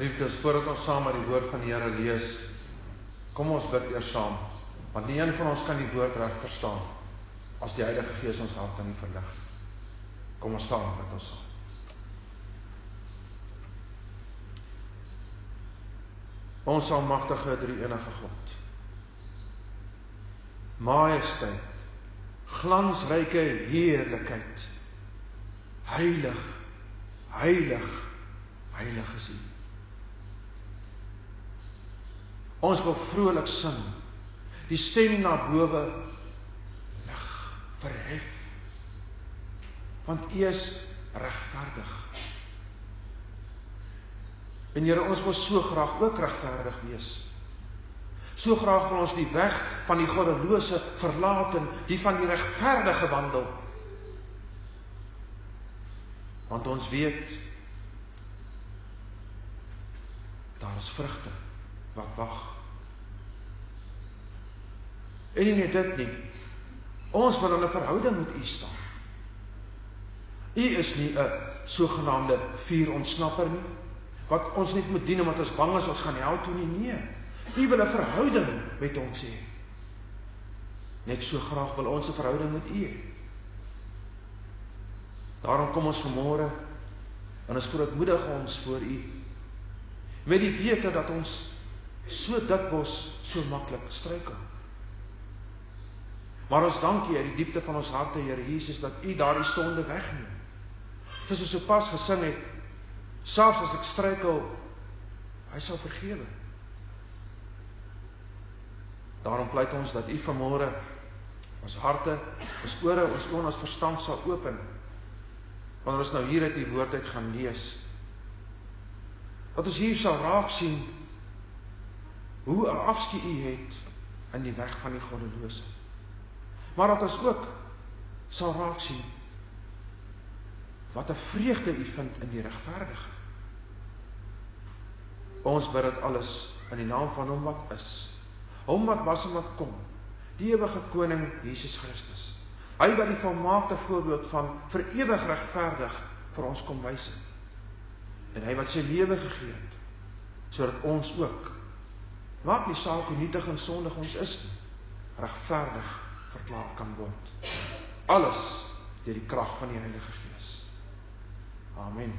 Geliefdes, voordat ons saam met die woord van die Here lees, kom ons bid eers saam, want nie een van ons kan die woord reg verstaan as die Heilige Gees ons harte nie verlig. Kom ons staan met ons saam. Ons almagtige drie-enige God. Majesteit, glansryke heerlikheid. Heilig, heilig, heilig is U. Ons wil vrolik sing. Die stem na bowe lig verhef. Want U is regverdig. En Here, ons wil so graag ook regverdig wees. So graag wil ons die weg van die goddelose verlaat en die van die regverdige wandel. Want ons weet daar is vrugte wat wag. En nie net dit nie. Ons wil in 'n verhouding met U staan. U is nie 'n sogenaamde vuurontsnapper nie wat ons net moet dien omdat ons bang is ons gaan hel toe nie. Nee. U wil 'n verhouding met ons hê. Net so graag wil ons 'n verhouding met U hê. Daarom kom ons vanmôre en ons grootmoedig ons voor U met die wete dat ons so dikwels so maklik struikel. Maar ons dank U uit die diepte van ons harte, Here Jesus, dat U daardie sonde wegneem. Dis so pas gesing het, selfs as ek struikel, hy sal vergewe. Daarom pleit ons dat U vanmôre ons harte, ons ore, ons oë en ons verstand sal open wanneer ons nou hier uit U woord uit gaan lees. Dat ons hier sal raak sien hoe 'n afskeid u het in die weg van die goddelose. Maar dat ons ook sal raak sien wat 'n vreugde u vind in die regverdige. Ons bid dit alles in die naam van hom wat is. Hom wat was en wat kom. Die ewige koning Jesus Christus. Hy wat die volmaakte voorbeeld van vir ewig regverdig vir ons kom wys het. En hy wat sy lewe gegee het sodat ons ook Maak nie saak hoe nietig en sondig ons is nie. Regverdig verklaar kan word. Alles deur die krag van die Heilige Gees. Amen.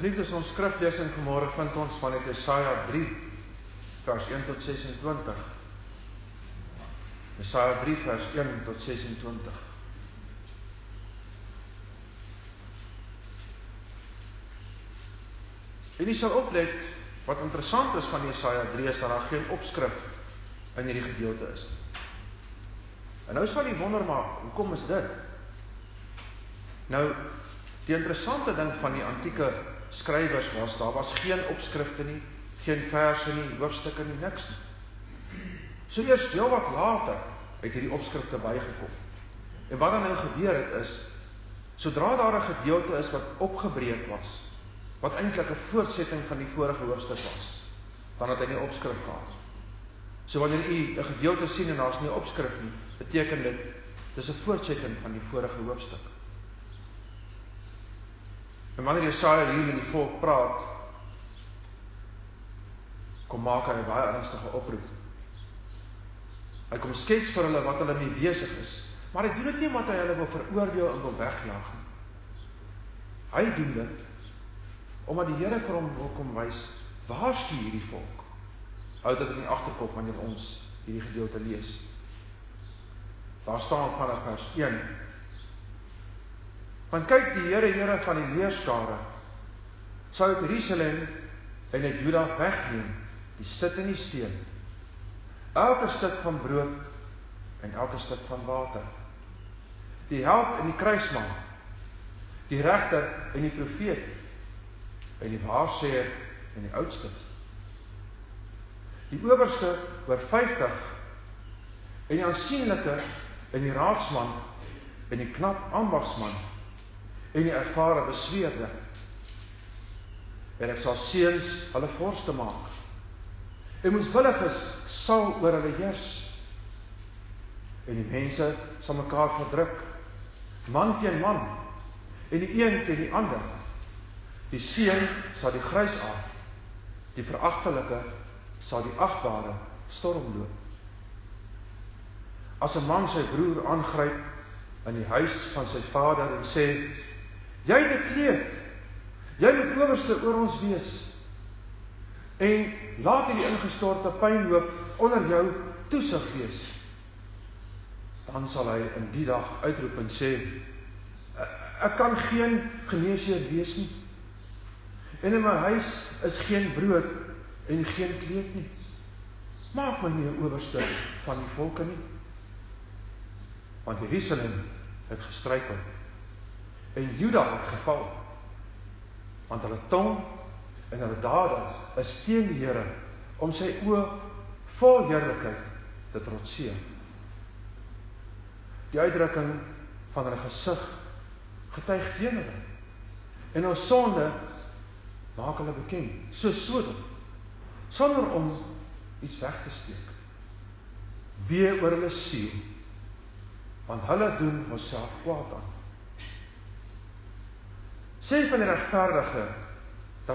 Geliefdes, ons skriflesing vanmôre vind ons van Jesaja 3 vers 1 tot 26. Jesaja 3 vers 1 tot 26. En jy sal oplet wat interessant is van Jesaja 3 is dat daar geen opskrif in hierdie gedeelte is. En nou sal jy wonder maar, hoekom is dit? Nou, die interessante ding van die antieke skrywers was daar was geen opskrifte nie, geen verse nie, hoofstukke nie, niks nie. So eers heel wat later het hierdie opskrifte bygekom. En wat dan nou gebeur het is sodra daar 'n gedeelte is wat opgebreek was, wat eintlik 'n voortsetting van die vorige hoofstuk was, dan het hy nie opskrif gehad. So wanneer u 'n gedeelte sien en daar's nie opskrif nie, beteken dit dis 'n voortsetting van die vorige hoofstuk. En wanneer Jesaja hier met die volk praat, kom maak hy 'n baie ernstige oproep Hy kom skets vir hulle wat hulle mee besig is. Maar hy doen dit nie omdat hy hulle wil veroordeel en wil wegjaag nie. Hy doen dit omdat die Here vir hom wil kom wys waar skiet hierdie volk. Hou dit in die agterkop wanneer ons hierdie gedeelte lees. Daar staan vanaf vers 1. Want kyk die Here Here van die leerskare sou Jerusalem en uit Juda wegneem, die stad en die steen elke stuk van brood en elke stuk van water. Die held en die kruisman, die regter en die profeet, en die waarsêer en die oudste. Die owerste oor 50 en die aansienlike en die raadsman en die knap ambagsman en die ervare besweerde. En ek sal seuns hulle vorste maak En moeswilliges sal oor hulle heers. En die mense sal mekaar verdruk. Man teen man. En die een teen die ander. Die seun sal die grys aard. Die veragtelike sal die agbare stormloop. As 'n man sy broer aangryp in die huis van sy vader en sê: "Jy het 'n kleed. Jy moet owerste oor ons wees." En laat hierdie ingestorte pynhoop onder jou toesig wees. Dan sal hy in die dag uitroep en sê: "Ek kan geen geneesheer wees nie. En in my huis is geen brood en geen kleed nie. Maak my nie 'n owerste van die volke nie." want Jerusalem het gestruikel en Juda het geval want hulle tong en hulle dade is teen die Here om sy oë vol heerlikheid te trotseer. Die uitdrukking van hulle gesig getuig teen hulle. En ons sonde maak hulle bekend so Sodom sonder om iets weg te steek. Wie oor hulle siel want hulle doen homself kwaad aan. Sê van die regverdige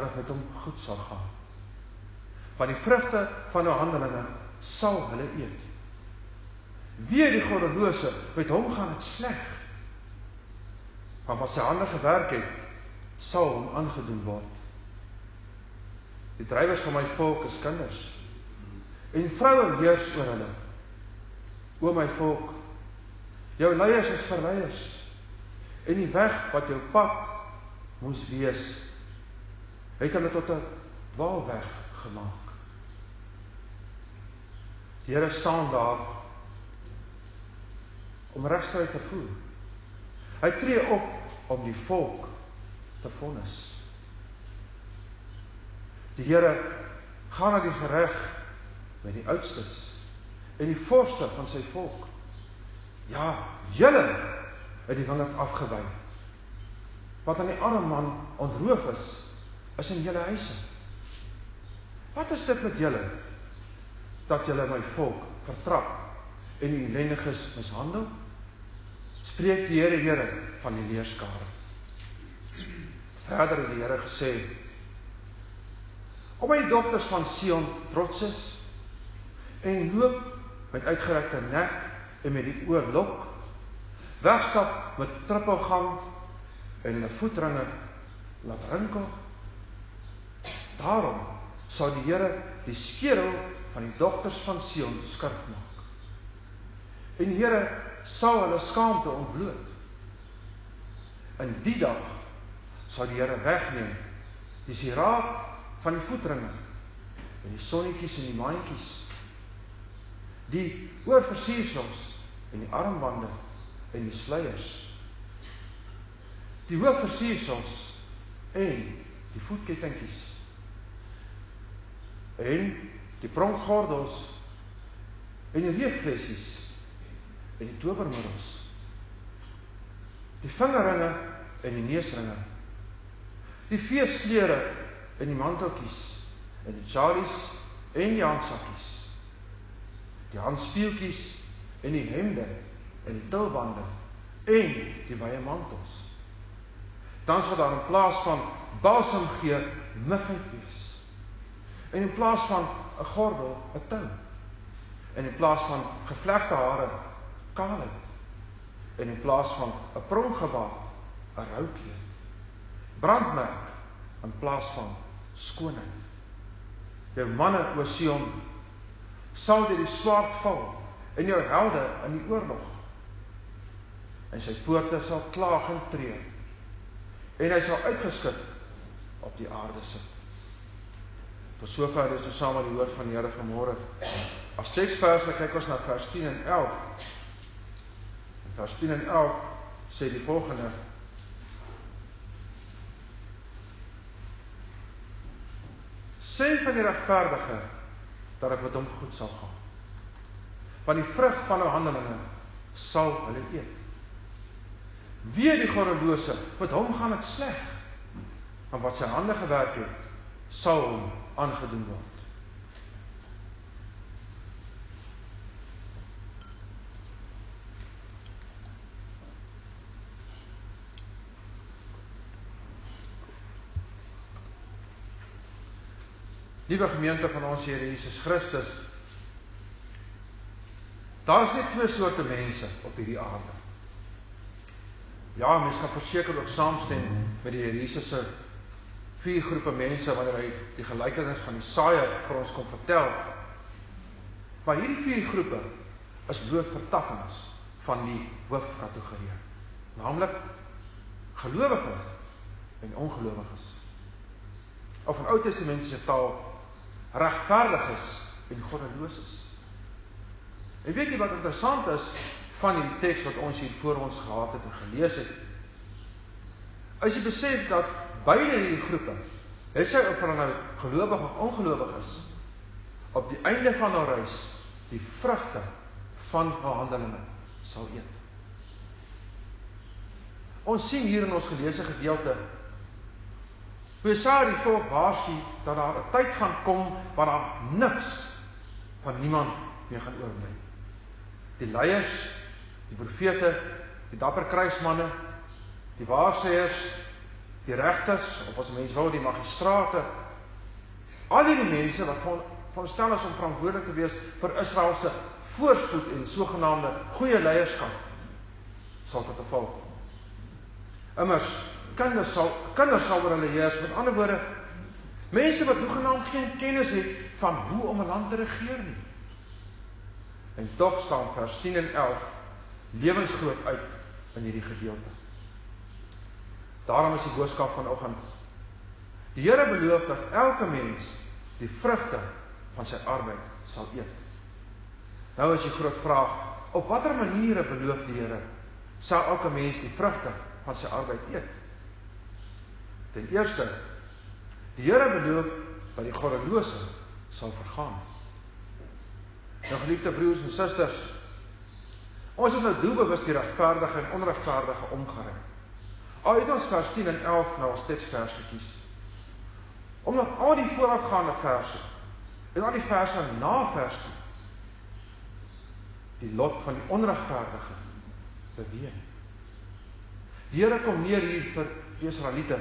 dat dit met hom goed sal gaan. Want die vrugte van hul handelinge sal hulle eet. Wie die goddelose met hom gaan dit sleg. Want wat sy hande gewerk het, sal hom aangedoen word. Die drywers van my volk is kinders. En vroue heers oor hulle. O my volk, Jou leiers is verleiers. En die weg wat jou pad moes wees, het hulle tot 'n dwaalweg gemaak. Die Here staan daar om regstryd te voer. Hy tree op om die volk te vonnis. Die Here gaan na die gereg met die oudstes en die vorste van sy volk. Ja, julle het die wingerd afgewy. Wat aan die arme man ontroof is, is in julle huise. Wat is dit met julle dat julle my volk vertrap en die ellendiges mishandel? Spreek die Here Here van die leerskare. Verder het die Here gesê: Om my dogters van Sion trots is en loop met uitgerekte nek en met die oorlok wegstap met trippelgang en 'n voetringe laat rinkel daarom sal die Here die skedel van die dogters van Sion skerp maak en die Here sal hulle skaamte ontbloot in die dag sal die Here wegneem die siraat van die voetringe en die sonnetjies en die maantjies die oorversiersels en die armbande en die sluiers. Die hoofversiersels en die voetkettingkies. En die pronkgordels en die reukflessies en die towermiddels. Die vingerringe en die neusringe. Die feesklere en die manteltjies en die chalies en die handsakkies. Die handspieeltjies en die hemde en die tulbande en die wye mantels. Dan sal daar in plaas van balsam gee mifheid wees. En in plaas van 'n gordel 'n tou. En in plaas van gevlegte hare kaalheid. En in plaas van 'n pronkgewaad 'n roukleed. Brandmerk in plaas van skoonheid. Jou manne o Sion sal deur die swaard val en jou helde in die oorlog. En sy poorte sal klaag en treur. En hy sal uitgeskit op die aarde sit. Tot sover is ons saam met die woord van die Here vanmôre. As teksvers kyk ons na vers 10 en 11. In vers 10 en 11 sê die volgende: Sê van die regverdige dat dit met hom goed sal gaan van die vrug van hul handelinge sal hulle eet. Wie die goddelose, met hom gaan dit sleg. Want wat sy hande gewerk het, sal hom aangedoen word. Liewe gemeente van ons Here Jesus Christus, daar's net twee soorte mense op hierdie aarde. Ja, mens kan verseker ook saamstem met die Here Jesus se vier groepe mense wanneer hy die gelykenis van saaier vir ons kom vertel. Maar hierdie vier groepe is bloot vertakkings van die hoofkategorie, naamlik gelowiges en ongelowiges. Of in Ou Testamentiese taal regverdiges en goddeloses. En weet jy wat interessant is van die teks wat ons hier voor ons gehad het en gelees het? As jy besef dat beide hierdie groepe, het sy of hulle nou gelowig of ongelowig is, op die einde van hul reis die vrugte van behandelinge sal eet. Ons sien hier in ons geleesde gedeelte Jesaja die volk waarsku dat daar 'n tyd gaan kom waar daar niks van niemand meer gaan oorbly. Die leiers, die profete, die dapper kruismanne, die waarsêers, die regters, of as mense wil die magistrate, al die mense wat van veronderstel is om verantwoordelik te wees vir Israel se voorspoed en sogenaamde goeie leierskap sal tot 'n val kom. Immers kinders sal kinders sal oor hulle heers. Met ander woorde, mense wat hoegenaamd geen kennis het van hoe om 'n land te regeer nie. En tog staan vers 10 en 11 lewensgroot uit in hierdie gedeelte. Daarom is die boodskap vanoggend Die Here beloof dat elke mens die vrugte van sy arbeid sal eet. Nou is die groot vraag, op watter maniere beloof die Here sal elke mens die vrugte van sy arbeid eet? Ten eerste, die Here beloof dat die goddelose sal vergaan. Nou geliefde broers en susters, ons is nou doelbewus die regverdige en onregverdige omgery. Al het ons vers 10 en 11 nou as teksvers gekies. Omdat al die voorafgaande verse en al die verse na vers 10 die lot van die onregverdige beweeg. Die Here kom neer hier vir die Israeliete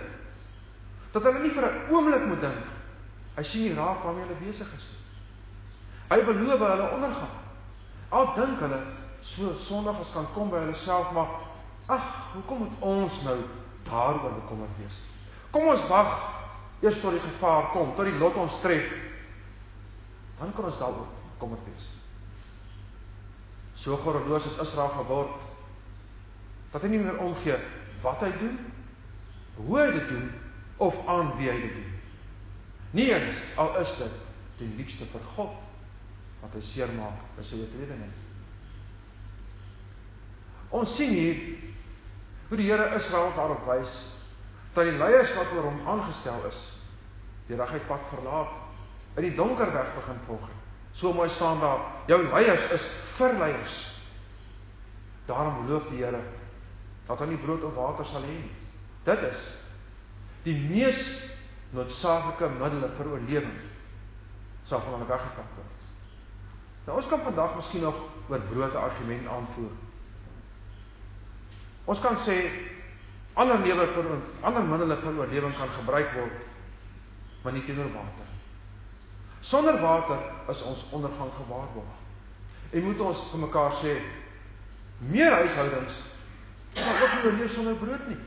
dat hulle nie vir 'n oomblik moet dink hy sien nie raak waarmee hulle besig is nie. Hy beloof hulle ondergang. Al dink hulle so sondig as kan kom by hulle self maar ag, hoekom moet ons nou daaroor bekommerd wees? Kom ons wag eers tot die gevaar kom, tot die lot ons tref. Dan kan ons daaroor bekommerd wees. So goddeloos het Israel geword dat hy nie meer omgee wat hy doen, hoe hy dit doen of aan wie hy dit doen. Nie eens al is dit die liefste vir God wat hy seermaak is sy oortredinge. Ons sien hier hoe die Here Israel daarop wys dat die leiers wat oor hom aangestel is, die regheid pad verlaat, in die donker weg begin volg. So mooi staan daar, jou leiers is verleiers. Daarom beloof die Here dat hy nie brood of water sal hê nie. Dit is die mees noodsaaklike middele vir oorlewing sal van hulle weggevat word. Nou ons kan vandag miskien nog oor brood 'n argument aanvoer. Ons kan sê ander lewe vir ander middele vir oorlewing kan gebruik word, maar nie teenoor water. Sonder water is ons ondergang gewaarborg. En moet ons vir mekaar sê meer huishoudings sal ook nie oorleef sonder brood nie.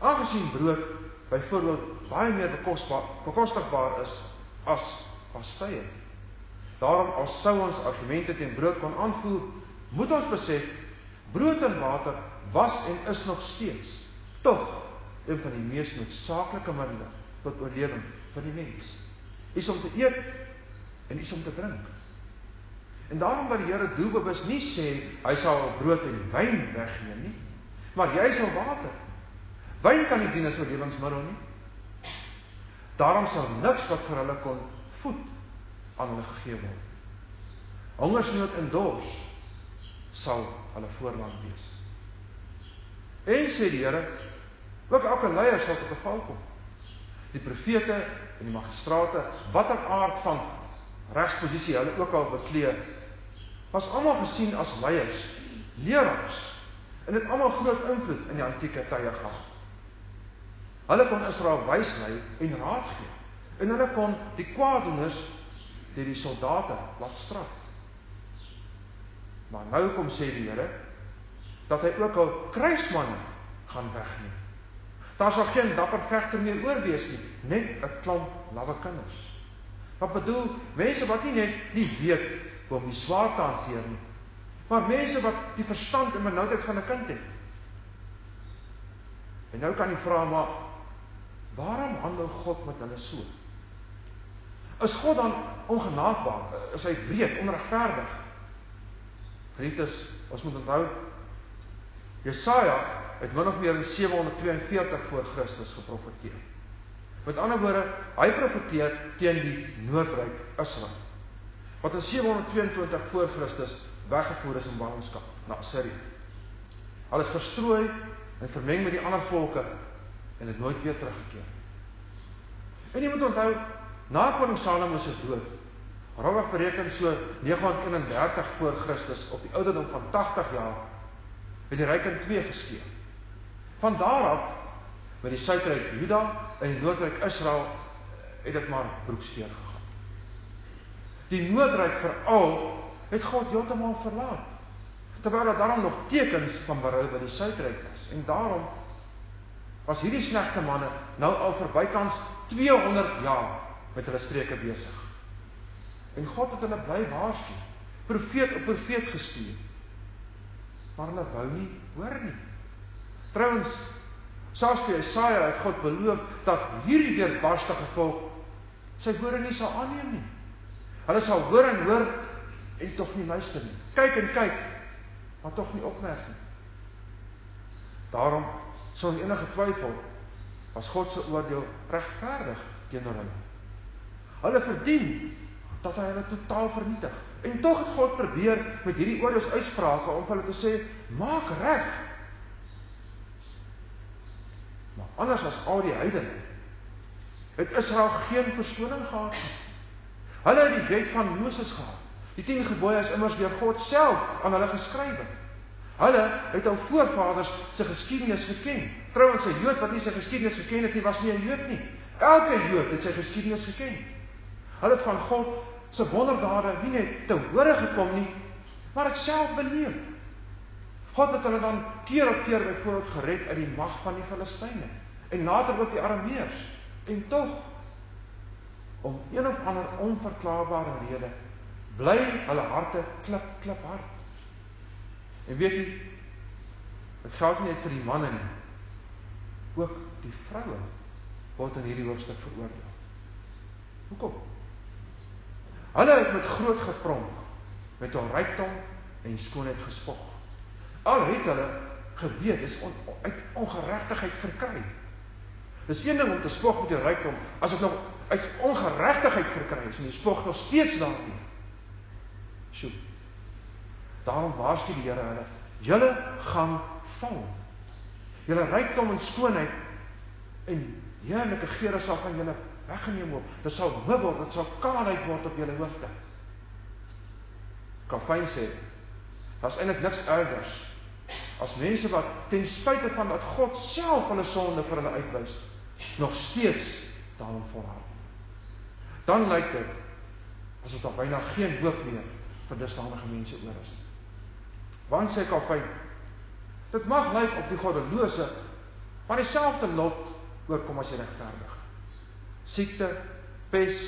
Aangesien brood byvoorbeeld baie meer bekosbaar bekostigbaar is as pastye. Daarom al sou ons argumente teen brood kon aanvoer, moet ons besef brood en water was en is nog steeds tog een van die mees noodsaaklike middele tot oorlewing vir die mens. Is om te eet en is om te drink. En daarom dat die Here doelbewus nie sê hy sal brood en wyn wegneem nie, maar jy sal water Wyn kan nie dien as 'n lewensmiddel nie. Daarom sal niks wat vir hulle kon voed aan hulle gegee word. Hongersnood en dors sal hulle voorland wees. En sê die Here, ook elke leier sal tot 'n val kom. Die profete en die magistrate, watter aard van regsposisie hulle ook al beklee, was almal gesien as leiers, leraars en het almal groot invloed in die antieke tye gehad. Hulle kon Israel wys lei en raad gee. En hulle kon die kwaadoeners deur die soldate laat straf. Maar nou kom sê die Here dat hy ook al kruismanne gaan wegneem. Daar sal geen dapper vegter meer oorwees nie, net 'n klomp lawwe kinders. Wat bedoel mense wat nie net nie weet hoe om die swaard te hanteer nie, maar mense wat die verstand en benoudheid van 'n kind het. En nou kan jy vra maar waarom handel God met hulle so? Is God dan ongenaakbaar? Is hy wreed, onregverdig? Geliefdes, ons moet onthou Jesaja het min of meer in 742 voor Christus geprofeteer. Met ander woorde, hy profeteer teen die noordryk Israel. Wat in 722 voor Christus weggevoer is in ballingskap na Assirië. Hulle is verstrooi en vermeng met die ander volke en het nooit weer teruggekeer. En jy moet onthou, na koning Salomo se dood, Rowweg bereken so 931 voor Christus op die ouderdom van 80 jaar het die ryk in twee geskeur. Van daar af met die suidryk Juda en die noordryk Israel het dit maar broeksteer gegaan. Die noordryk veral het God heeltemal verlaat. Terwyl daar daarom nog tekens van berou by die suidryk is en daarom was hierdie slegte manne nou al verbykans 200 jaar met hulle streke besig. En God het hulle bly waarsku. Profeet op profeet gestuur. Maar hulle wou nie hoor nie. Trouwens, selfs vir Jesaja het God beloof dat hierdie weerbarstige volk sy woorde nie sal aanneem nie. Hulle sal hoor en hoor en tog nie luister nie. Kyk en kyk, maar tog nie opmerk nie. Daarom sonder enige twyfel was God se oordeel regverdig teenoor hulle. Hulle verdien dat hy hulle totaal vernietig. En tog het God probeer met hierdie oordeels uitsprake om hulle te sê, maak reg. Maar anders as al die heidene, het Israel geen verskoning gehad nie. Hulle het die wet van Moses gehad. Die 10 gebooie is immers deur God self aan hulle geskrywe. Hulle het hul voorvaders se geskiedenis geken. Trouwens, 'n Jood wat nie sy geskiedenis geken het nie, was nie 'n Jood nie. Elke Jood het sy geskiedenis geken. Hulle het van God se wonderdade nie net te hore gekom nie, maar dit self beleef. God het hulle dan keer op keer byvoorbeeld gered uit die mag van die Filistyne en later ook die Arameërs. En tog om een of ander onverklaarbare rede bly hulle harte klip klip hard. En weet jy, dit geld nie net vir die manne nie. Ook die vroue word in hierdie hoofstuk veroordeel. Hoekom? Hulle het met groot gepronk met hul rykdom en skoonheid gespog. Al het hulle geweet dis on, uit ongeregtigheid verkry. Dis een ding om te spog met jou rykdom, as dit nog uit ongeregtigheid verkry is en jy spog nog steeds daarin. Sjoe. Daarom waarsku die Here hulle, julle gaan val. Julle rykdom en skoonheid en heerlike geure sal van julle weggeneem word. Dit sal word, dit sal kaalheid word op julle hoofde. Kafyn sê, daar's eintlik niks ergers as mense wat ten spyte van dat God self hulle sonde vir hulle uitwys, nog steeds daarin volhard. Dan lyk dit asof daar byna geen hoop meer vir dusdanige mense oor is. Want sê Kafyn, dit mag lyk op die goddelose, maar dieselfde lot oorkom as die regverdige siekte, pes,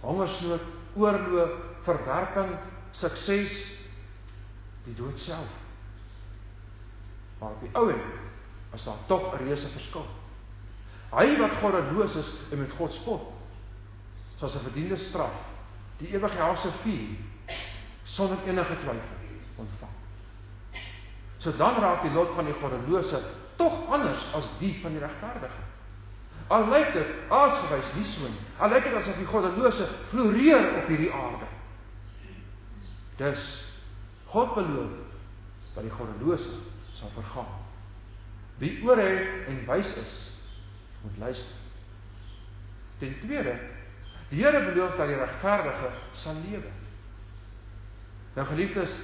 hongersnood, oorlog, verwerping, sukses, die dood self. Maar op die ou end is daar tog 'n reuse verskil. Hy wat goddeloos is en met God spot, sal sy verdiende straf, die ewige hel se vuur, sonder enige twyfel ontvang. So dan raak die lot van die goddelose tog anders as die van die regverdige. Al lyk dit aasgewys nie so nie. Al lyk dit asof die goddelose floreer op hierdie aarde. Dus God beloof dat die goddelose sal vergaan. Wie oor het en wys is, moet luister. Ten tweede, die Here beloof dat die regverdige sal lewe. Nou geliefdes,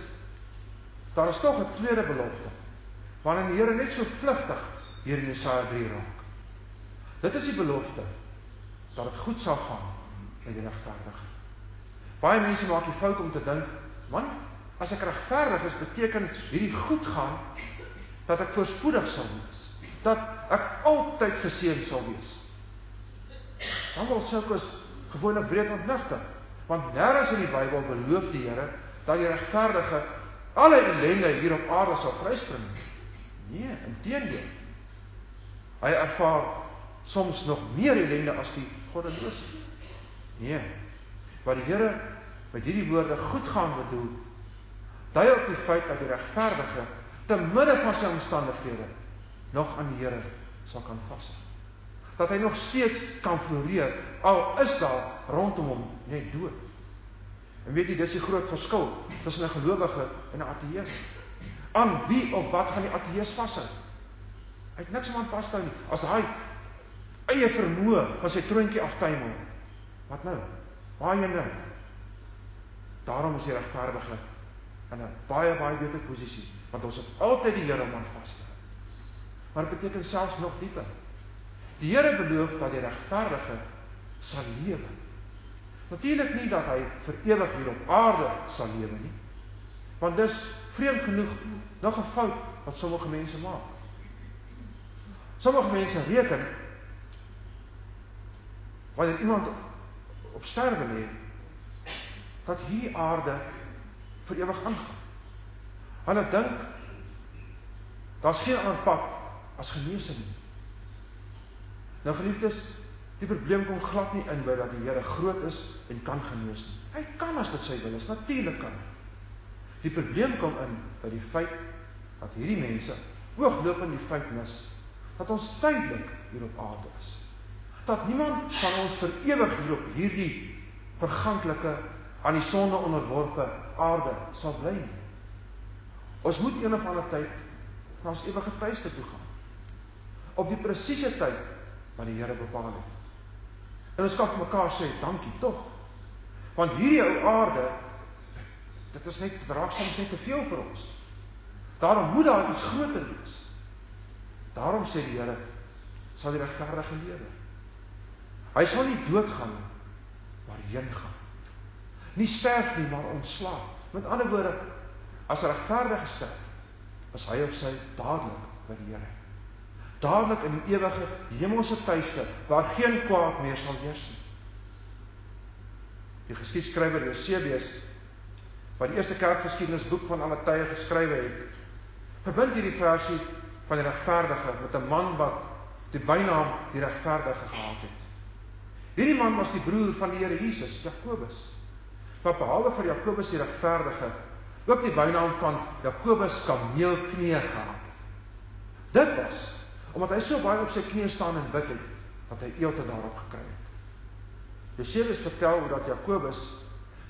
daar is tog 'n tweede belofte. Waarin die Here net so vlugtig hier in Jesaja 3 raak. Dit is die belofte dat dit goed sal gaan met die regverdige. Baie mense maak die fout om te dink, man, as ek regverdig is, beteken hierdie goed gaan dat ek voorspoedig sal wees, dat ek altyd geseën sal wees. Dan word sulke gewoonlik breed ontnigter, want nêrens in die Bybel beloof die Here dat die regverdige alle ellende hier op aarde sal vryspring. Nee, inteendeel. Hy ervaar soms nog meer ellende as die goddelose. Nee. Wat die Here met hierdie woorde goed gaan bedoel, dui op die feit dat die regverdige te midde van sy omstandighede nog aan die Here sal kan vashou. Dat hy nog steeds kan floreer al is daar rondom hom net dood. En weet jy, dis die groot verskil tussen 'n gelowige en 'n ateïs. Aan wie of wat gaan die ateïs vashou? Hy het niks om aan vas te hou nie. As hy eie vermoë van sy troontjie aftuimel, wat nou? Waarheen nou? Daarom is die regverdige in 'n baie baie beter posisie, want ons het altyd die Here om aan vas te hou. Maar dit beteken selfs nog dieper. Die Here beloof dat die regverdige sal lewe. Natuurlik nie dat hy vir ewig hier op aarde sal lewe nie. Want dis vreemd genoeg nog 'n fout wat sommige mense maak. Sommige mense reken wanneer iemand op sterwe lê dat hierdie aarde vir ewig aangaan. Hulle dink daar's geen pad as genesing nie. Nou geliefdes, Die probleem kom glad nie in by dat die Here groot is en kan genees nie. Hy kan as dit sy wil is, natuurlik kan. Die probleem kom in by die feit dat hierdie mense hooglopend die feit mis dat ons tydelik hier op aarde is. Dat niemand van ons vir ewig hier op hierdie verganklike aan die sonde onderworpe aarde sal bly nie. Ons moet een of ander tyd na ons ewige tuiste toe gaan. Op die presiese tyd wat die Here bepaal het. En ons kan vir mekaar sê dankie tog. Want hierdie ou aarde dit is net raak soms net te veel vir ons. Daarom moet daar iets groter wees. Daarom sê die Here sal die regverdige lewe. Hy sal nie doodgaan nie, maar heen gaan. Nie sterf nie, maar ontslaap. Met ander woorde, as regverdige sterf, is hy of sy dadelik by die Here dadelik in die ewige hemelse tuiste waar geen kwaad meer sal heers nie. Die geskiedskrywer Josebius wat die eerste kerkgeskiedenisboek van alle tye geskrywe het, verbind hierdie versie van die regverdige met 'n man wat die bynaam die regverdige gehad het. Hierdie man was die broer van die Here Jesus, Jakobus. Wat behalwe vir Jakobus die regverdige ook die bynaam van Jakobus kameelknie gehad het. Dit was omdat hy so baie op sy knieë staan en bid het dat hy eelte daarop gekry het. Josephus vertel hoe dat Jakobus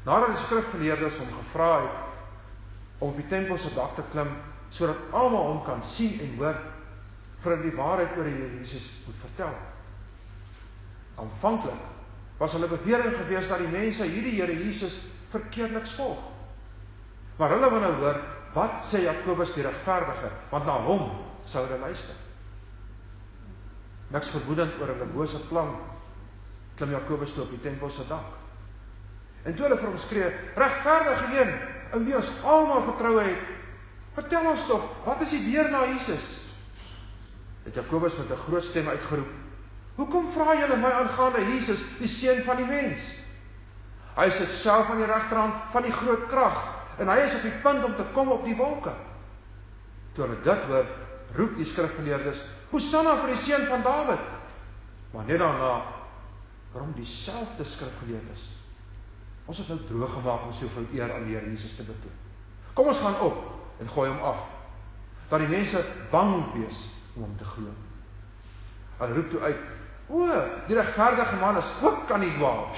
nadat die skrifgeleerdes hom gevra het om op die tempel se dak te klim sodat almal hom kan sien en hoor vir die waarheid oor Jesus moet vertel. Aanvanklik was hulle bewering gewees dat die mense hierdie Here Jesus verkeerdelik volg. Maar hulle wou nou hoor wat sê Jakobus die regverdige want na hom sou hulle luister niks vermoedend oor hulle bose plan klim Jakobus toe op die tempel se dak. En toe hulle vir hom skree, regverdige een, in wie ons almal vertroue het, vertel ons tog, wat is die deur na Jesus? Het Jakobus met 'n groot stem uitgeroep: "Hoekom vra julle my aangaande Jesus, die seun van die mens? Hy sit self aan die regterhand van die groot krag en hy is op die punt om te kom op die wolke." Toe hulle dit hoor, roep die skrifgeleerdes: Hosanna vir die seun van Dawid. Maar net daarna waarom dieselfde skrifgeleerdes. Ons het nou droog gemaak om soveel eer aan die Here Jesus te betoon. Kom ons gaan op en gooi hom af. Dat die mense bang moet wees om hom te glo. Hulle roep toe uit: "O, die regverdige man is ook kan nie dwaal."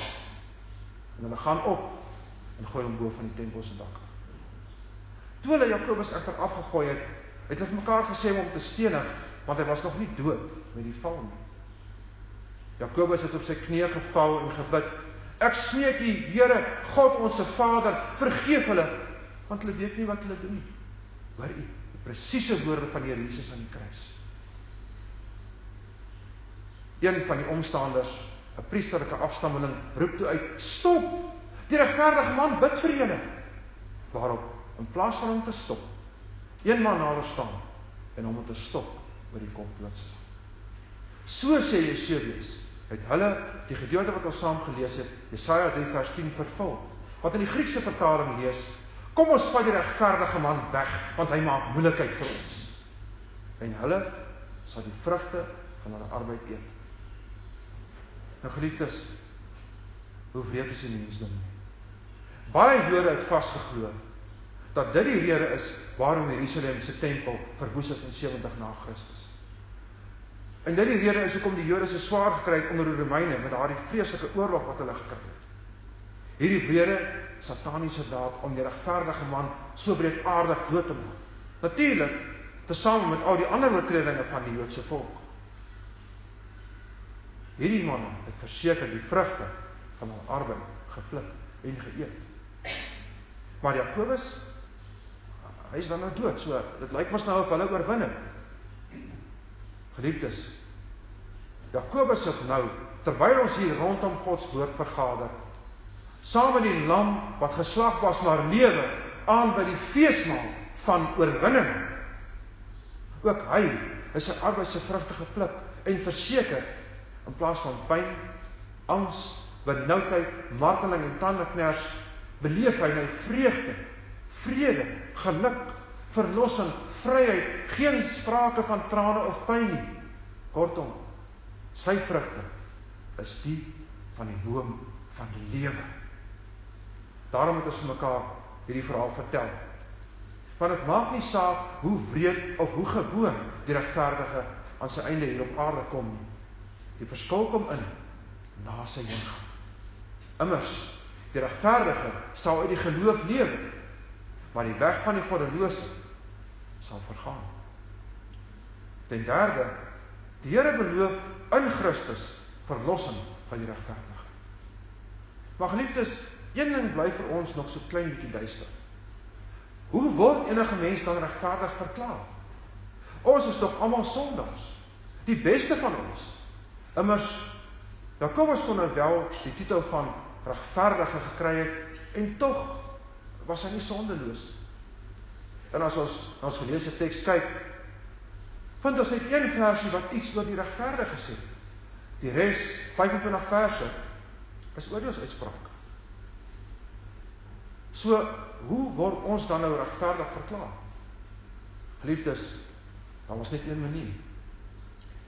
En hulle gaan op en gooi hom bo van die tempel se dak. Toe hulle Jakobus egter afgegooi het, het hulle mekaar gesê om hom te stenig, want hy was nog nie dood met die val nie. Jakobus het op sy knieë geval en gebid: "Ek smeek U, Here, God ons se Vader, vergeef hulle, want hulle weet nie wat hulle doen nie." Hoor U die presiese woorde van die Here Jesus aan die kruis. Een van die omstanders 'n priesterlike afstammeling roep toe uit: "Stop! Die regverdige man bid vir julle." Waarop in plaas van hom te stop, een man nader staan en hom te stop oor die kop doodslaan. So sê Jesaja, het hulle die gedeelte wat ons saam gelees het, Jesaja 3 vers 10 vervul. Wat in die Griekse vertaling lees: Kom ons vat die regverdige man weg, want hy maak moeilikheid vir ons. En hulle sal die vrugte van hulle arbeid eet. Nou geliefdes, hoe weet is die mensdom? Baie Jode het vasgeglo dat dit die rede is waarom Jerusalem se tempel verwoes is in 70 na Christus. En dit die rede is hoekom die Jode so swaar gekry het onder die Romeine met daardie vreeslike oorlog wat hulle gekry het. Hierdie wrede sataniese daad om die regverdige man so breedaardig dood te maak. Natuurlik tesame met al die ander oortredinge van die Joodse volk. Hierdie manne het verseker die vrugte van hul arbeid gepluk en geëet. Maar Jakobus hy is dan nou dood. So dit lyk mos nou of hulle oorwinning. Geliefdes. Jakobus sê nou terwyl ons hier rondom God se woord vergader, saam met die lam wat geslag was maar lewe aan by die feesmaal van oorwinning. Ook hy is sy arbeid se vrugte gepluk en verseker in plaas van pyn, angs, benoudheid, marteling en tandeknars beleef hy nou vreugde, vrede, geluk, verlossing, vryheid, geen sprake van trane of pyn nie. Kortom, sy vrugte is die van die boom van die lewe. Daarom moet ons mekaar hierdie verhaal vertel. Want dit maak nie saak hoe wreed of hoe gewoon die regverdige aan sy einde hier op aarde kom nie. Die verskil kom in na sy heengaan. Immers, die regverdige sal uit die geloof lewe, maar die weg van die goddelose sal vergaan. Ten derde, die Here beloof in Christus verlossing van die regverdige. Maar geliefdes, een ding bly vir ons nog so klein bietjie duister. Hoe word enige mens dan regverdig verklaar? Ons is tog almal sondaars. Die beste van ons. Immers Jakobus kon nou wel die titel van regverdige gekry het en tog was hy nie sondeloos nie. En as ons na ons geleesde teks kyk, vind ons net een versie wat iets oor die regverdige sê. Die res, 25 verse, is oordeelsuitsprake. So, hoe word ons dan nou regverdig verklaar? Geliefdes, daar was net een manier.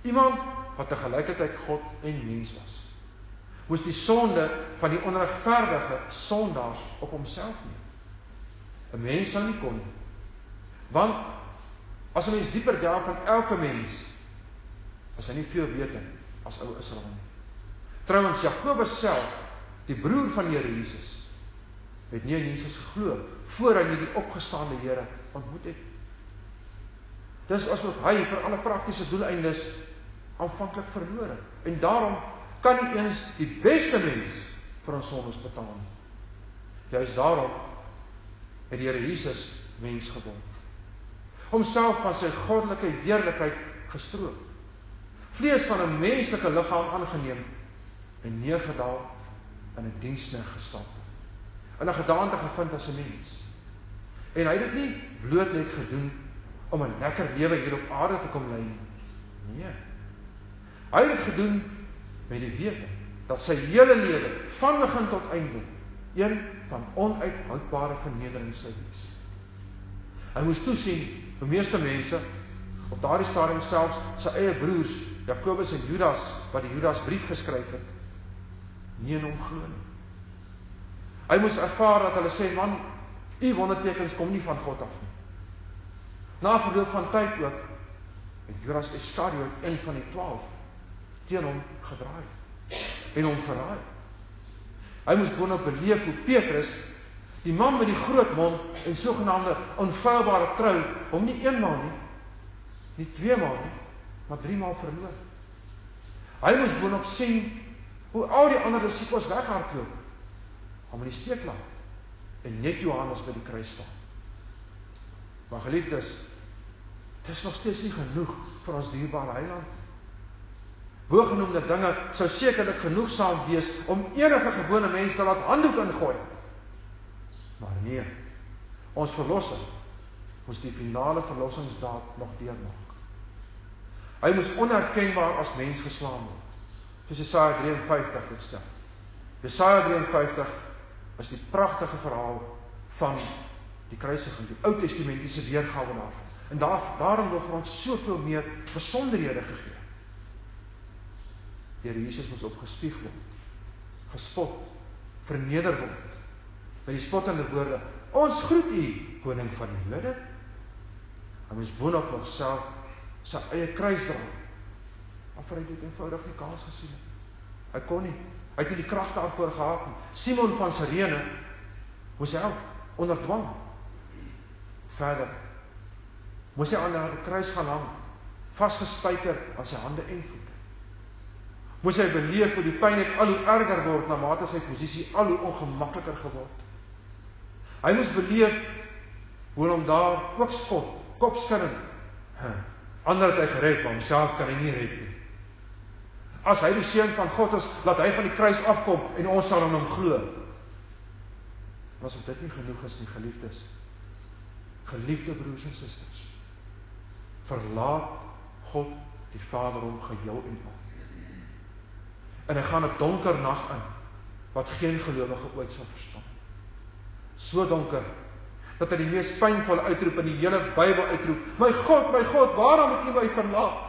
Iemand wat te gelykertyd God en mens was, moes die sonde van die onregverdige sondaars op homself neem. 'n Mens sou nie kon nie. Want as 'n mens dieper delf van elke mens, was hy nie veel beter as ou Israel nie. Trouwens Jakobus self, die broer van Here Jesus, het nie in Jesus geglo voor hy nie die opgestaande Here ontmoet het. Dis asof hy vir alle praktiese doeleindes aanvanklik verlore en daarom kan nie eens die beste mens vir ons sondes betaal nie. Juist daarom het die Here Jesus mens geword. Homself van sy goddelike heerlikheid gestroop. Vlees van 'n menslike liggaam aangeneem en neergedaal in 'n diensknegt gestap. In 'n gedaante gevind as 'n mens. En hy het dit nie bloot net gedoen om 'n lekker lewe hier op aarde te kom lei nie. Nee. Hy het dit gedoen met die wete dat sy hele lewe van begin tot einde een van onuithoudbare vernedering sou wees. Hy moes toesien hoe meeste mense op daardie stadium selfs sy eie broers Jakobus en Judas wat die Judas brief geskryf het nie in hom glo nie. Hy moes ervaar dat hulle sê man, u wondertekens kom nie van God af nie. Na verloop van tyd ook het Judas Iskariot een van die 12 teen hom gedraai en hom verraai. Hy moes boonop beleef hoe Petrus, die man met die groot mond en sogenaamde onfeilbare trou, hom nie eenmaal nie, nie tweemaal nie, maar driemaal verloor. Hy moes boonop sien hoe al die ander disippels weghardloop, hom in die steek laat en net Johannes by die kruis staan. Maar geliefdes, dit is nog steeds nie genoeg vir ons dierbare heiland. Bogenoemde dinge sou sekerlik genoegsaam wees om enige gewone mens te laat handdoek ingooi. Maar nee. Ons verlosser moes die finale verlossingsdaad nog deurmaak. Hy moes onherkenbaar as mens geslaan word. Soos Jesaja 53 dit stel. Jesaja 53 is die pragtige verhaal van die kruisiging, die Ou Testamentiese weergawe daarvan. En daar daarom word ons soveel meer besonderhede gegee. Here Jesus moes opgespieg word, gespot, verneder word. Met die spottende woorde: "Ons groet U, koning van die Jode." Hy moes boonop nog self sy eie kruis dra. Maar hy het eenvoudig nie kans gesien nie. Hy kon nie. Hy het nie die krag daarvoor gehad nie. Simon van Sirene moes help onder dwang. Verder moes hy aan die kruis gaan hang, vasgespijker aan sy hande en voete moes hy beleef hoe die pyn net al hoe erger word na mate sy posisie al hoe ongemakliker geword. Hy moes beleef hoe hom daar ook spot, kopskudding. Ander het hy gered, maar homself kan hy nie red nie. As hy die seun van God is, laat hy van die kruis afkom en ons sal aan hom glo. Was dit nie genoeg is nie, geliefdes? Geliefde broers en susters. Verlaat God die Vader hom geheel en al en hy gaan 'n donker nag in wat geen gelowige ooit sal verstaan. So donker dat hy die mees pynvolle uitroep in die hele Bybel uitroep: "My God, my God, waarom het U my verlaat?"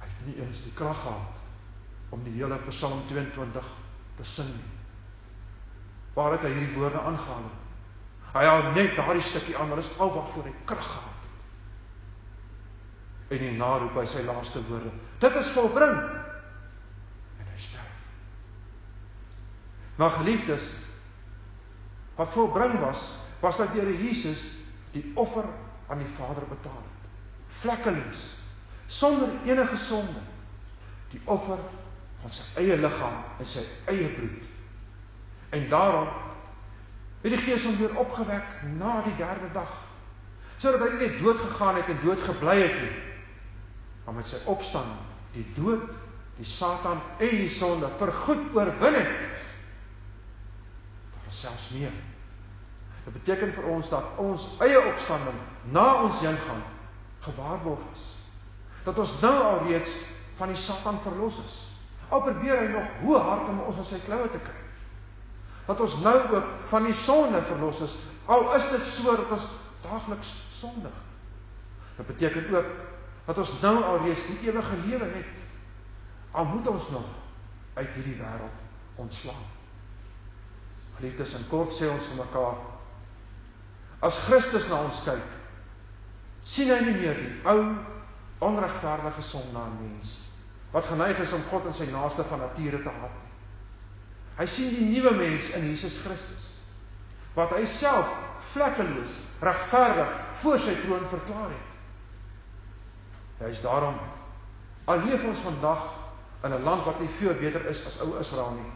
Hy het nie eens die krag gehad om die hele Psalm 22 te sing nie. Waar het hy hierdie woorde aangehaal? Hy haal net daardie stukkie aan, maar dis al wat voor hy krag gehad en hy naroep by sy laaste woorde. Dit is volbring. En hy sterf. Maar geliefdes, wat volbring was, was dat Here Jesus die offer aan die Vader betaal het. Vlekkeloos, sonder enige sonde. Die offer van sy eie liggaam en sy eie bloed. En daarom het die Gees hom weer opgewek na die derde dag sodat hy nie dood gegaan het en dood gebly het nie maar met sy opstanding die dood, die Satan en die sonde vergoed oorwin het. Daar is selfs meer. Dit beteken vir ons dat ons eie opstanding na ons heen gaan gewaarborg is. Dat ons nou alreeds van die Satan verlos is. Al probeer hy nog hoe hard om ons in sy kloue te kry. Dat ons nou ook van die sonde verlos is. Al is dit so dat ons daagliks sondig. Dit beteken ook dat ons nou alreeds die ewige lewe het. Al moet ons nog uit hierdie wêreld ontslaan. Geliefdes, in kort sê ons vir mekaar as Christus na ons kyk, sien hy nie meer die ou onregverdige sondaar mens wat geneig is om God en sy naaste van nature te haat. Hy sien die nuwe mens in Jesus Christus wat hy self vlekkeloos regverdig voor sy troon verklaar het. Hy is daarom al leef ons vandag in 'n land wat nie veel beter is as ou Israel nie.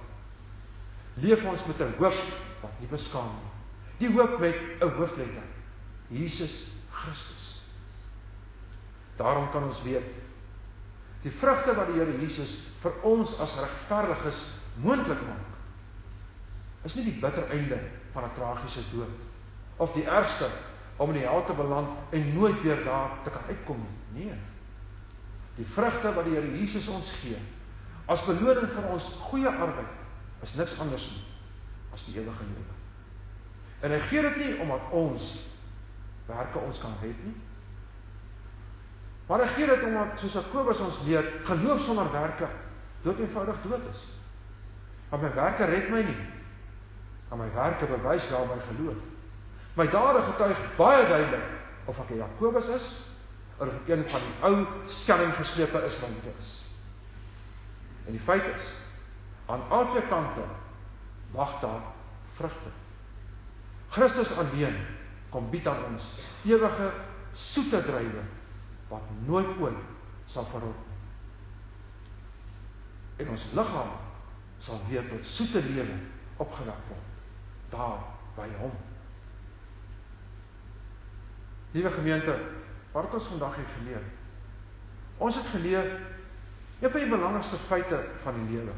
Leef ons met 'n hoop wat nie beskaam nie. Die hoop met 'n hoofletter. Jesus Christus. Daarom kan ons weet die vrugte wat die Here Jesus vir ons as regverdiges moontlik maak is nie die bitter einde van 'n tragiese dood of die ergste om in die hel te beland en nooit weer daar te kan uitkom nie. Nee. Die vrugte wat die Here Jesus ons gee as beloning vir ons goeie arbeid is niks anders nie as die ewige lewe. En hy gee dit nie omdat ons werke ons kan red nie. Maar hy gee dit omdat soos Jakobus ons leer, geloof sonder werke dood eenvoudig dood is. Want my werke red my nie. Maar my werke bewys wel my geloof. My dade getuig baie duidelik of ek Jakobus is een van die ou skellinggeslepe Israeliete is. En die feit is aan albei kante wag daar vrugte. Christus alleen kom bied aan ons ewige soete druiwe wat nooit ooit sal verrot nie. En ons liggaam sal weer tot soete lewe opgewek word daar by hom. Liewe gemeente, Wat het ons vandag hier geleer? Ons het geleer een van die belangrikste feite van die lewe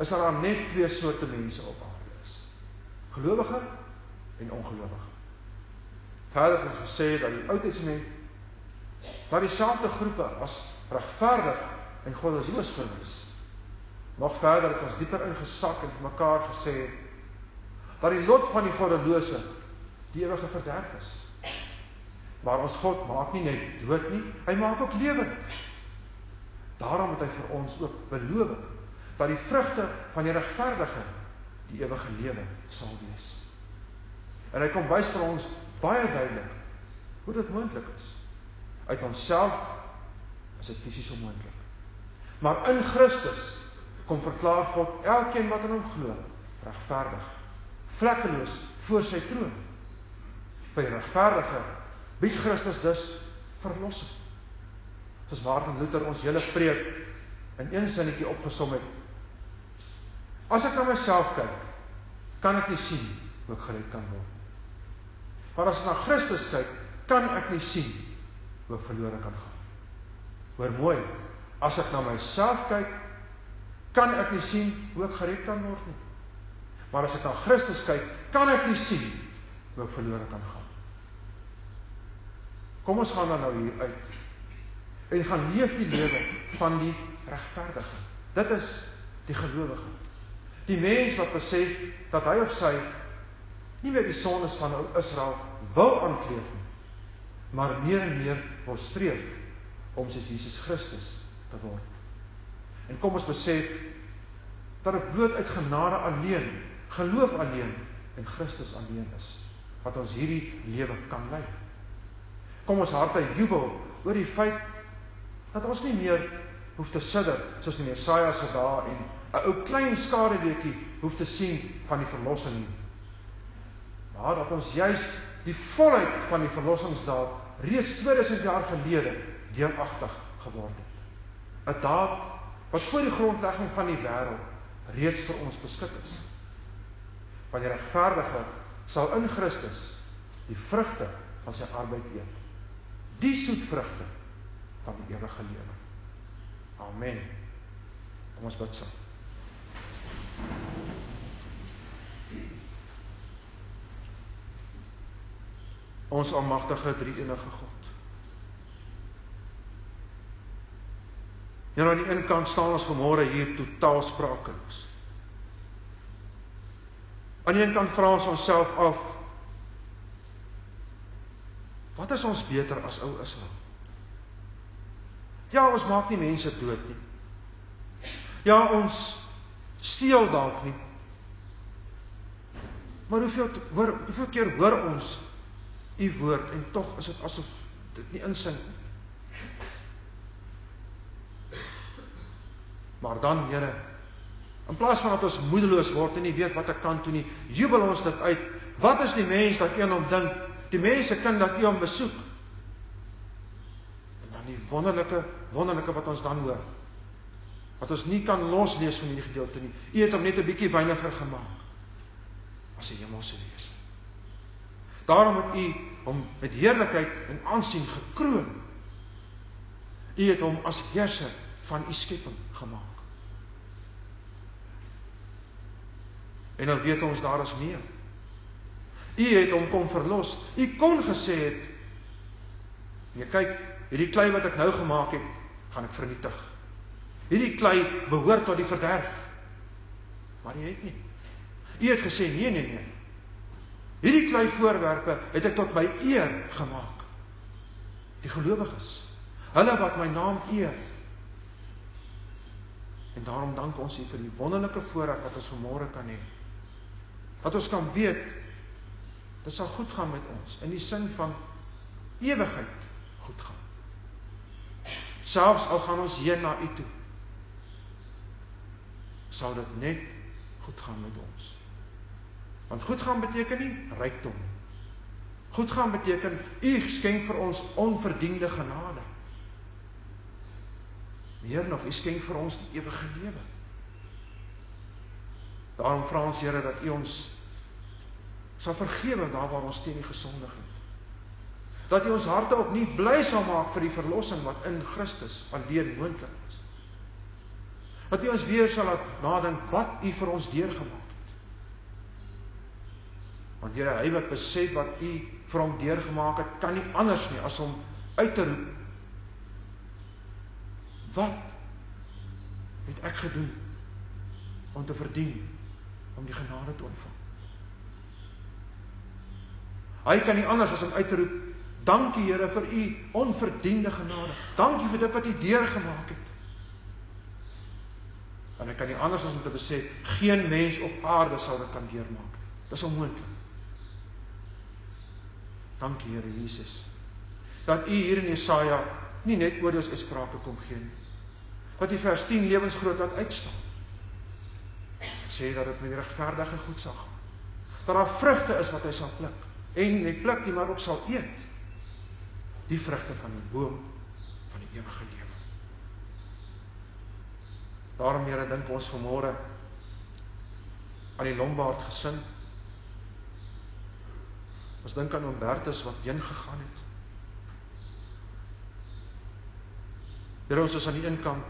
is dat daar net twee soorte mense op aarde is. Gelowige en ongelowige. Verder het ons gesê dat die Ou Testament na dieselfde groepe as regverdig en goddeloos verwys. Nog verder het ons dieper ingesak en mekaar gesê dat die lot van die goddelose die ewige verderf is. Maar ons God maak nie net dood nie, hy maak ook lewend. Daarom het hy vir ons ook beloof dat die vrugte van die regverdige die ewige lewe sal wees. En hy kom wys vir ons baie duidelik hoe dit moontlik is. Uit onsself is dit fisies onmoontlik. Maar in Christus kom verklaar God elkeen wat in hom glo regverdig, vlekkeloos voor sy troon. Vir die regverdige bied Christus dus verlossing. Soos Martin Luther ons hele preek in een sinnetjie opgesom het. As ek na myself kyk, kan ek nie sien hoe ek gered kan word. Maar as ek na Christus kyk, kan ek nie sien hoe ek verlore kan gaan. Hoor mooi, as ek na myself kyk, kan ek nie sien hoe ek gered kan word nie. Maar as ek na Christus kyk, kan ek nie sien hoe ek verlore kan gaan. Kom ons gaan dan nou hier uit. En gaan leef die lewe van die regverdige. Dit is die gelowige. Die mens wat besef dat hy of sy nie meer die sondes van Israel wil aankleef nie, maar meer en meer wil streef om soos Jesus Christus te word. En kom ons besef dat dit bloot uit genade alleen, geloof alleen en Christus alleen is wat ons hierdie lewe kan lei. Kom ons harte jubel oor die feit dat ons nie meer hoef te sidder soos in Jesaja se dae en 'n ou klein skaduweetjie hoef te sien van die verlossing nie. Maar dat ons juis die volheid van die verlossingsdaad reeds 2000 jaar gelede deuragtig geword het. 'n Daad wat voor die grondlegging van die wêreld reeds vir ons beskik is. Want die regverdige sal in Christus die vrugte van sy arbeid eet die soet vrugte van die ewige lewe. Amen. Kom ons bid saam. Ons almagtige drie-enige God. Ja, aan die een kant staan ons vanmôre hier totaal sprakeloos. Aan die een kant vra ons onsself af Wat is ons beter as ou Israel? Ja, ons maak nie mense dood nie. Ja, ons steel dalk nie. Maar hoeveel hoor hoeveel keer hoor ons u woord en tog is dit asof dit nie insink nie. Maar dan, Here, in plaas van dat ons moedeloos word en nie weet wat ek kan doen nie, jubel ons dit uit. Wat is die mens dat een hom dink die mense kan dat U hom besoek. En dan die wonderlike wonderlike wat ons dan hoor. Wat ons nie kan loslees van hierdie gedeelte nie. U het hom net 'n bietjie wyniger gemaak as die hemelse wese. Daarom het U hom met heerlikheid en aansien gekroon. U het hom as heerser van U skepping gemaak. En dan weet ons daar is meer. U het hom kom verlos. U kon gesê het: "Nee, kyk, hierdie klei wat ek nou gemaak het, gaan ek vernietig. Hierdie klei behoort tot die verderf." Maar u het nie. U het gesê: "Nee, nee, nee. Hierdie klei voorwerpe het ek tot my eer gemaak. Die gelowiges, hulle wat my naam eer." En daarom dank ons U vir die wonderlike voorreg wat ons vanmôre kan hê. Dat ons kan weet Dit sal goed gaan met ons in die sin van ewigheid goed gaan. Selfs al gaan ons heen na U toe, sal dit net goed gaan met ons. Want goed gaan beteken nie rykdom. Goed gaan beteken U skenk vir ons onverdiende genade. Meer nog, U skenk vir ons die ewige lewe. Daarom vra ons Here dat U ons sal vergewe daar waar ons teen U gesondig het. Dat U ons harte ook nie bly sal maak vir die verlossing wat in Christus alleen moontlik is. Dat U ons weer sal laat nadink wat U vir ons deurgemaak het. Want Here, hy wat besef wat U vir hom deurgemaak het, kan nie anders nie as om uit te roep. Wat het ek gedoen om te verdien om die genade te ontvang? Hy kan nie anders as om uit te roep, dankie Here vir u onverdiende genade. Dankie vir dit wat u deurgemaak het. En hy kan nie anders as om te besef, geen mens op aarde sal dit kan deurmaak. Dis onmoontlik. Dankie Here Jesus. Dat u hier in Jesaja nie net oordeels uitsprake kom gee nie. Dat u vers 10 lewensgroot laat uitstaan. Sê dat dit met die regverdige goed sal gaan. Dat daar vrugte is wat hy sal pluk en nie pluk nie maar ook sal eet die vrugte van die boom van die ewige lewe. Daarom Here dink ons vanmôre aan die Lombard gesin. Ons dink aan Humbertus wat heen gegaan het. Here ons is aan die een kant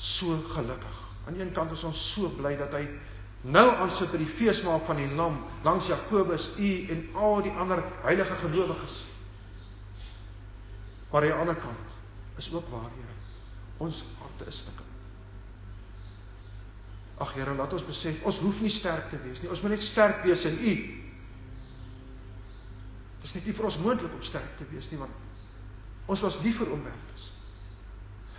so gelukkig. Aan die een kant is ons so bly dat hy nou aansit by die feesmaal van die lam langs Jakobus u en al die ander heilige gelowiges. Maar aan die ander kant is ook waar Here ons harte is stikkend. Ag Here, laat ons besef, ons hoef nie sterk te wees nie. Ons moet net sterk wees in U. Dit is net nie vir ons moontlik om sterk te wees nie, want ons was lief vir Ombertus.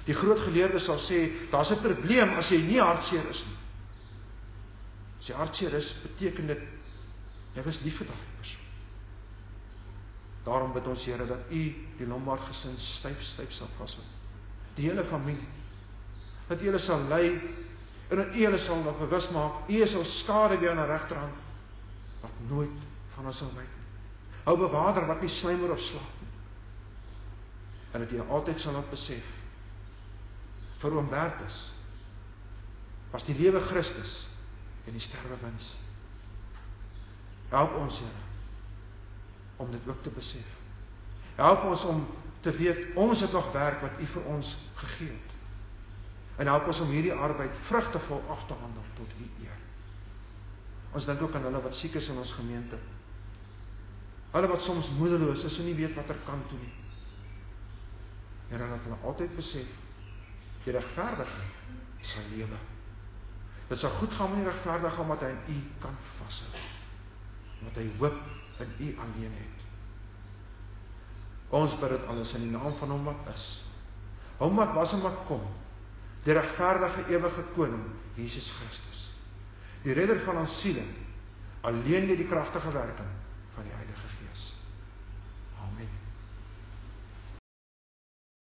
Die groot geleerdes sal sê, daar's 'n probleem as jy nie hartseer is nie. As jy hartseer is, beteken dit jy was lief vir daardie persoon. Daarom bid ons Here dat U die Lombard gesin styf styf sal vashou. Die hele familie. Dat U hulle sal lei en dat U hulle sal nog bewus maak, U is ons skade weer aan die regterhand wat nooit van ons sal wyk nie. Hou bewaarder wat nie slymer of slaap nie. En dat jy altyd sal laat besef vir oom Bertus was die lewe Christus en die sterwe wins. Help ons Here om dit ook te besef. Help ons om te weet ons het nog werk wat U vir ons gegee het. En help ons om hierdie arbeid vrugtevol af te handel tot U eer. Ons dink ook aan hulle wat siek is in ons gemeente. Hulle wat soms moedeloos is en nie weet watter kant toe nie. Here laat hulle altyd besef die regverdige sal lewe. Dit sal goed gaan met die regverdige omdat hy in U kan vashou. Omdat hy hoop in U alleen het. Ons bid dit alles in die naam van Hom wat is. Hom wat was en wat kom. Die regverdige ewige koning Jesus Christus. Die redder van ons siele. Alleen deur die kragtige werking